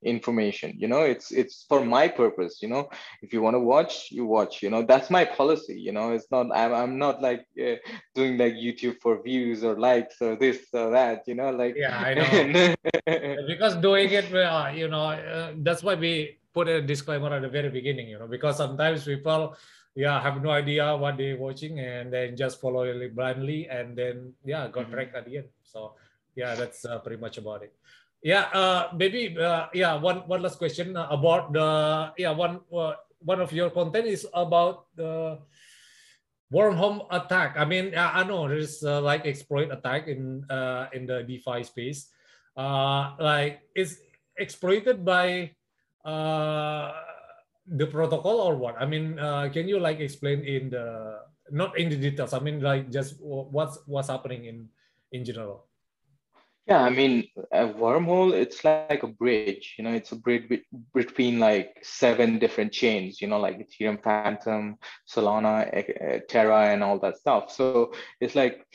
information you know? It's it's for my purpose you know? If you want to watch you watch you know? That's my policy you know? It's not i'm, I'm not like uh, doing like youtube for views or likes or this or that you know? Like yeah i know. Because doing it uh, you know uh, that's why we put a disclaimer at the very beginning you know? Because sometimes people yeah I have no idea what they're watching and then just follow it blindly and then yeah got mm-hmm. at the end. So yeah that's uh, pretty much about it. Yeah uh, maybe uh, yeah one one last question about the yeah one uh, one of your content is about the wormhole attack. I mean i know there's uh, like exploit attack in uh, in the defi space. Uh, like it's exploited by uh, the protocol or what? I mean, uh, can you like explain in the not in the details? I mean, like just what's what's happening in in general. Yeah, I mean, a wormhole, it's like a bridge, you know, it's a bridge between like seven different chains, you know, like Ethereum Fantom, Solana, Terra, and all that stuff. So it's like,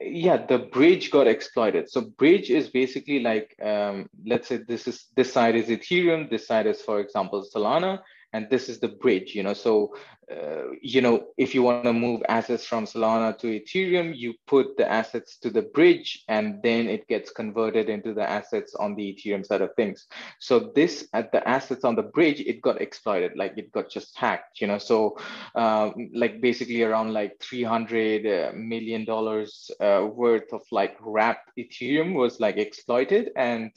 yeah, the bridge got exploited. So bridge is basically like, um, let's say this is, this side is Ethereum, this side is, for example, Solana, and this is the bridge you know. So uh, you know if you want to move assets from solana to ethereum you put the assets to the bridge and then it gets converted into the assets on the ethereum side of things. So this at the assets on the bridge it got exploited like it got just hacked you know. So um, like basically around like 300 uh, dollars uh, worth of like wrapped ethereum was like exploited. And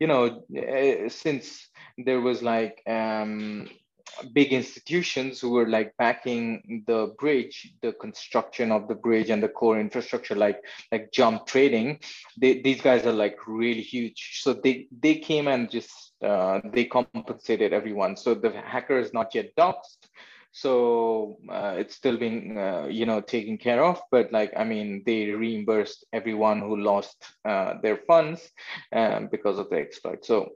you know uh, since there was like um, big institutions who were like backing the bridge, the construction of the bridge and the core infrastructure, like like Jump Trading. They, these guys are like really huge. So they they came and just uh, they compensated everyone. So the hacker is not yet doxxed. so uh, it's still being uh, you know taken care of but like i mean they reimbursed everyone who lost uh, their funds um, because of the exploit so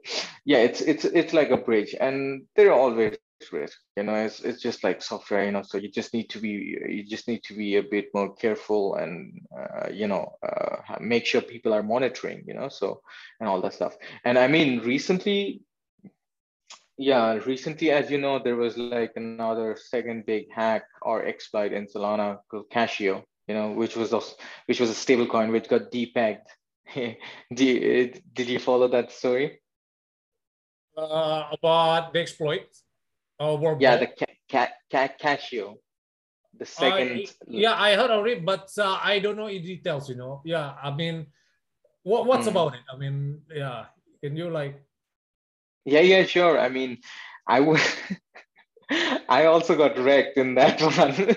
yeah it's it's it's like a bridge and there are always risks you know it's, it's just like software you know so you just need to be you just need to be a bit more careful and uh, you know uh, make sure people are monitoring you know so and all that stuff and i mean recently yeah, recently, as you know, there was like another second big hack or exploit in Solana called Cashio, you know, which was a, which was a stable coin which got depegged. did, did you follow that story? Uh, about the exploit? Uh, yeah, the ca- ca- ca- Cashio. The second. Uh, yeah, I heard of it, but uh, I don't know in details, you know. Yeah, I mean, what, what's mm. about it? I mean, yeah, can you like yeah, yeah, sure. I mean, I would. I also got wrecked in that one.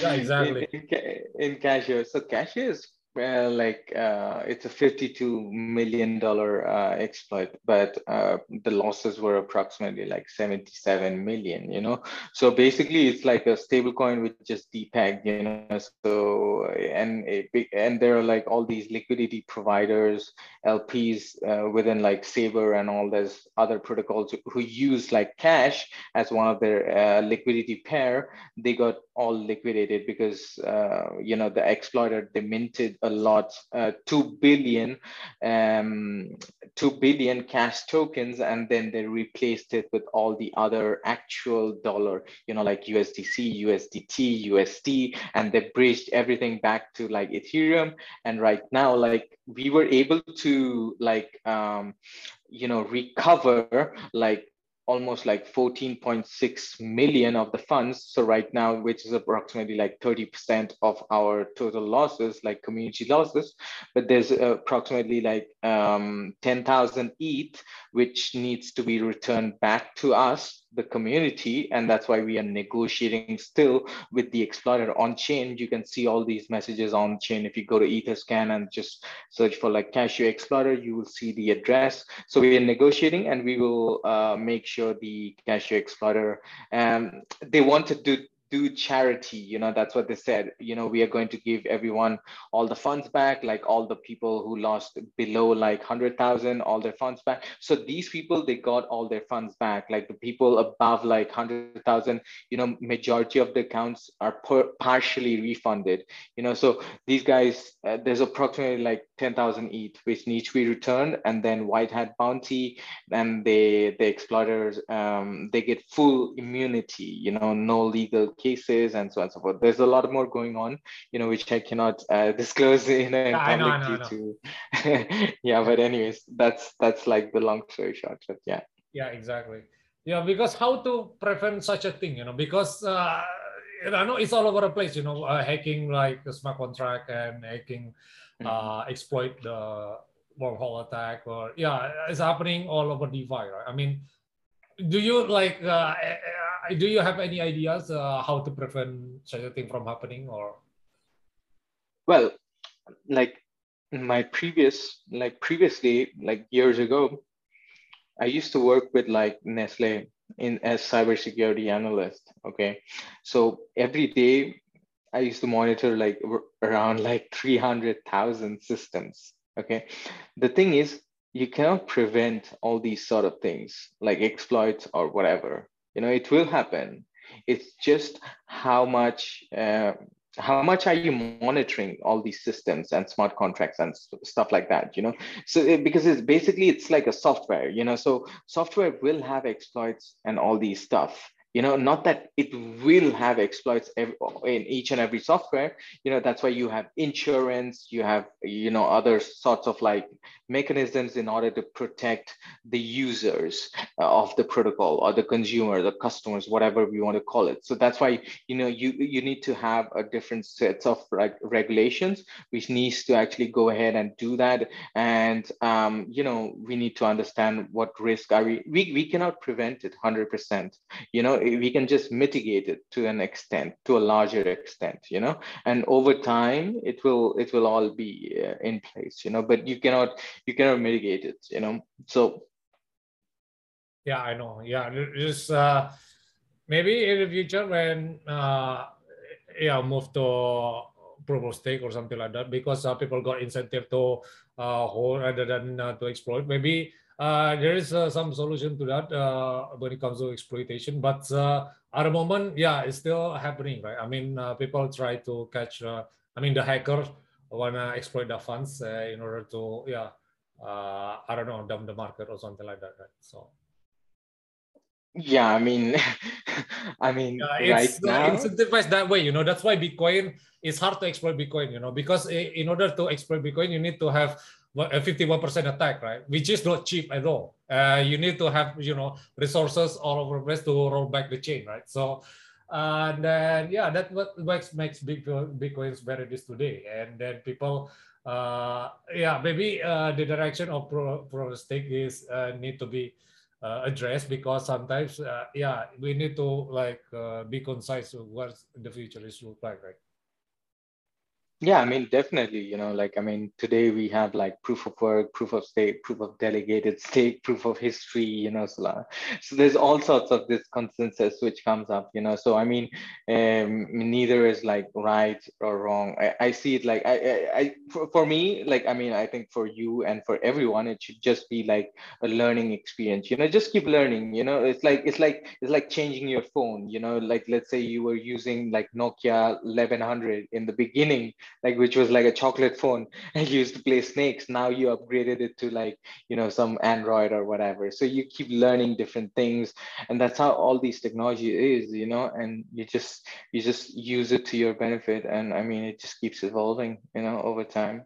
yeah, exactly. In, in, in Cashio. So Cashio is well, like uh, it's a 52 million dollar uh, exploit, but uh, the losses were approximately like 77 million. You know, so basically it's like a stable coin which just depegged. You know, so and big and there are like all these liquidity providers, LPs uh, within like Saber and all those other protocols who use like cash as one of their uh, liquidity pair. They got all liquidated because you know the exploiter they minted a lot, uh, 2 billion, um, 2 billion cash tokens, and then they replaced it with all the other actual dollar, you know, like USDC, USDT, USD, and they bridged everything back to like Ethereum. And right now, like we were able to like, um, you know, recover like almost like 14.6 million of the funds. So right now, which is approximately like 30% of our total losses, like community losses, but there's approximately like um, 10,000 ETH, which needs to be returned back to us the community and that's why we are negotiating still with the exploiter on chain. You can see all these messages on chain. If you go to etherscan and just search for like cashio exploiter you will see the address. So we are negotiating and we will uh, make sure the cashio exploiter um, they want to do charity you know that's what they said. You know we are going to give everyone all the funds back like all the people who lost below like 100000 all their funds back. So these people they got all their funds back. Like the people above like 100000 you know majority of the accounts are per- partially refunded. You know so these guys uh, there's approximately like 10000 ETH which needs to be returned and then white hat bounty and they the exploiters um, they get full immunity you know no legal cases and so on and so forth. There's a lot more going on, you know, which I cannot uh, disclose in a yeah, public know, know, to. yeah, but anyways, that's that's like the long story short. But yeah. Yeah, exactly. Yeah, because how to prevent such a thing, you know, because uh, I know it's all over the place, you know, uh, hacking like the smart contract and hacking, mm-hmm. uh, exploit the wormhole attack, or yeah, it's happening all over DeFi, right? I mean, do you like uh, do you have any ideas uh, how to prevent such a thing from happening or? Well like my previous like previously like years ago i used to work with like nestle in as cybersecurity analyst okay? So every day i used to monitor like around like 300000 systems okay? The thing is you cannot prevent all these sort of things like exploits or whatever you know it will happen. It's just how much uh, how much are you monitoring all these systems and smart contracts and stuff like that you know? So it, because it's basically it's like a software you know? So software will have exploits and all these stuff you know not that it will have exploits every, in each and every software. You know that's why you have insurance you have you know other sorts of like mechanisms in order to protect the users uh, of the protocol or the consumer the customers whatever we want to call it. So that's why you know you you need to have a different sets of like regulations which needs to actually go ahead and do that. And um, you know we need to understand what risk are we we, we cannot prevent it 100% you know we can just mitigate it to an extent to a larger extent you know? And over time it will it will all be uh, in place you know? But you cannot you cannot mitigate it you know? So yeah i know. Yeah just uh maybe in the future when uh, yeah move to proof of stake or something like that because uh, people got incentive to uh, hold rather than uh, to exploit. Maybe uh, there is uh, some solution to that uh, when it comes to exploitation. But uh, at the moment, yeah, it's still happening, right? I mean, uh, people try to catch. Uh, I mean, the hackers wanna exploit the funds uh, in order to, yeah, uh, I don't know, dump the market or something like that, right? So. Yeah, I mean, I mean, Yeah, right it's uh, now, incentivized that way, you know. That's why Bitcoin is hard to exploit Bitcoin, you know, because in order to exploit Bitcoin, you need to have 51% attack, right? Which is not cheap at all. Uh, you need to have, you know, resources all over the place to roll back the chain, right? So, uh, and then yeah, that what makes makes Bitcoin Bitcoins where it is today. And then people, uh, yeah, maybe uh, the direction of pro, pro stake is uh, need to be addressed because sometimes yeah we need to like be concise what the future is look like right Yeah, I mean, definitely, you know, like, I mean, today we have like proof of work, proof of stake, proof of delegated stake, proof of history, you know, so, la- so there's all sorts of this consensus which comes up, you know, so I mean, um, neither is like right or wrong. I, I see it like, I, I, I for, for me, like, I mean, I think for you and for everyone, it should just be like a learning experience, you know, just keep learning, you know, it's like, it's like, it's like changing your phone, you know, like, let's say you were using like Nokia 1100 in the beginning, like which was like a chocolate phone and used to play snakes. Now you upgraded it to like you know some android or whatever. So you keep learning different things and that's how all these technology is you know and you just you just use it to your benefit. And i mean it just keeps evolving you know over time.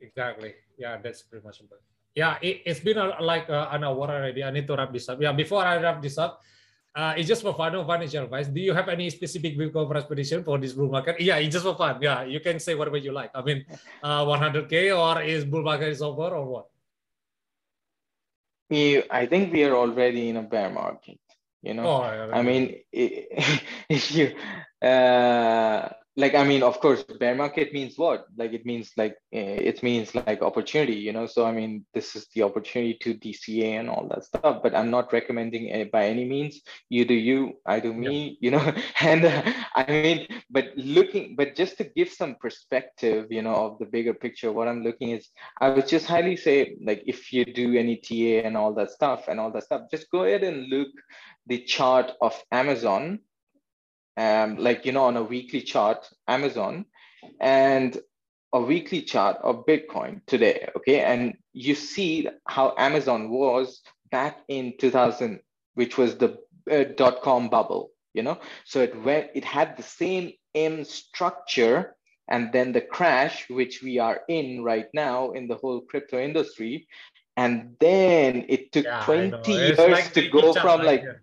Exactly. Yeah that's pretty much it. Yeah it, it's been a, like uh, an hour already. I need to wrap this up. Yeah before i wrap this up uh, it's just for fun or financial advice. Do you have any specific vehicle for expedition for this bull market? Yeah, it's just for fun. Yeah, you can say whatever you like. I mean, uh, 100k or is bull market is over or what? you, i think we are already in a bear market you know Oh, yeah, I mean, if you, uh, like, I mean, of course, bear market means what? Like, it means like, uh, it means like opportunity, you know? So, I mean, this is the opportunity to DCA and all that stuff, but I'm not recommending it by any means. You do you, I do me, you know? And uh, I mean, but looking, but just to give some perspective, you know, of the bigger picture, what I'm looking is, I would just highly say, like, if you do any TA and all that stuff and all that stuff, just go ahead and look the chart of Amazon, um, like you know, on a weekly chart, Amazon, and a weekly chart of Bitcoin today. Okay, and you see how Amazon was back in 2000, which was the uh, dot com bubble. You know, so it went, it had the same M structure, and then the crash, which we are in right now in the whole crypto industry. And then it took Yeah, 20 years like to go from like Yeah.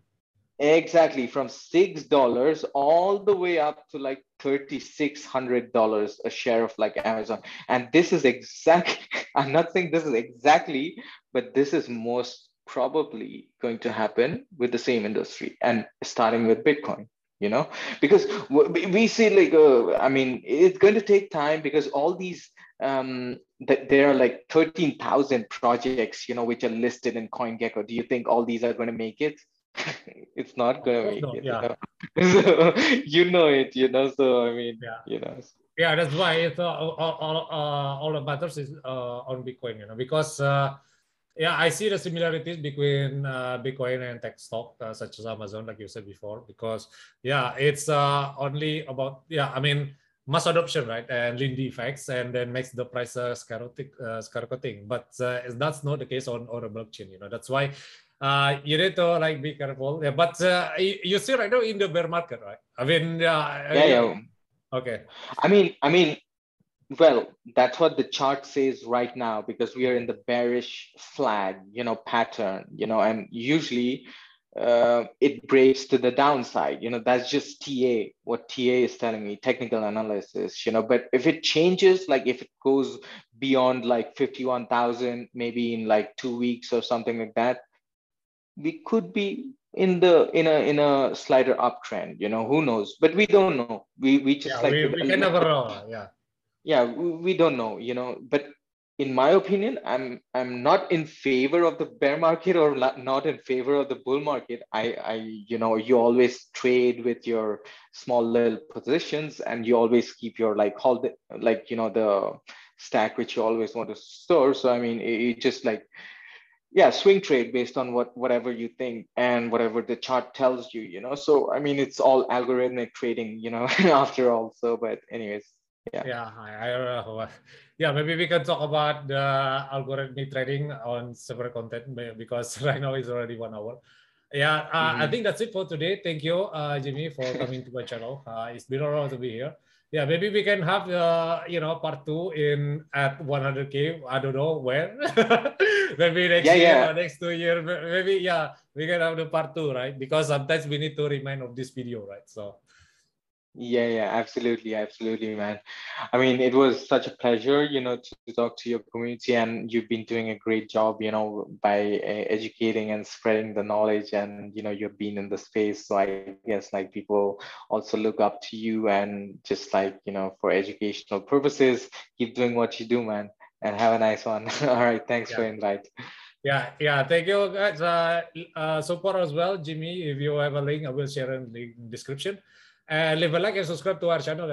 Exactly, from six dollars all the way up to like thirty-six hundred dollars a share of like Amazon. And this is exact. I'm not saying this is exactly, but this is most probably going to happen with the same industry and starting with Bitcoin. You know, because we we see like, uh, I mean, it's going to take time because all these um that there are like 13,000 projects, you know, which are listed in CoinGecko. Do you think all these are going to make it? It's not gonna course make not. it, you Yeah. know. So you know it, you know. So I mean, Yeah. you know. yeah that's why it's uh, all, all, uh, all that matters is uh, on bitcoin you know because uh, yeah i see the similarities between uh, bitcoin and tech stock uh, such as amazon like you said before because yeah it's uh, only about yeah i mean mass adoption right and lindy effects and then makes the price uh, skyrocketing, uh, but uh, that's not the case on, on a blockchain you know that's why uh, you need to like be careful yeah, but uh, you, you see right now in the bear market right i mean yeah, Yeah, yeah. okay I mean, I mean, well, that's what the chart says right now because we are in the bearish flag, you know, pattern, you know, and usually uh, it breaks to the downside. You know, that's just TA, what TA is telling me, technical analysis, you know. But if it changes, like if it goes beyond like 51,000, maybe in like two weeks or something like that, we could be in the in a in a slighter uptrend you know who knows? But we don't know. We we just yeah like we, we can never know yeah. Yeah we, we don't know you know. But in my opinion, I'm I'm not in favor of the bear market or not in favor of the bull market. I I you know you always trade with your small little positions and you always keep your like hold like you know the stack which you always want to store. So I mean it, it just like yeah swing trade based on what whatever you think and whatever the chart tells you you know? So i mean it's all algorithmic trading you know after all. So but anyways yeah. Yeah I, I uh, yeah maybe we can talk about the algorithmic trading on separate content because right now it's already one hour. Yeah uh, mm-hmm. i think that's it for today. Thank you uh, jimmy for coming to my channel. Uh, it's been a honor to be here yeah maybe we can have uh, you know part two in at 100k i don't know when. Maybe next yeah, year yeah. next two year maybe yeah we can have the part two right? Because sometimes we need to remind of this video right? So yeah, yeah, absolutely, absolutely, man. I mean, it was such a pleasure, you know, to, talk to your community, and you've been doing a great job, you know, by uh, educating and spreading the knowledge, and you know, you've been in the space. So I guess like people also look up to you, and just like you know, for educational purposes, keep doing what you do, man, and have a nice one. All right, thanks yeah. for invite. Yeah, yeah, thank you guys. Uh, uh, support as well, Jimmy. If you have a link, I will share in the description. And leave a like and subscribe to our channel.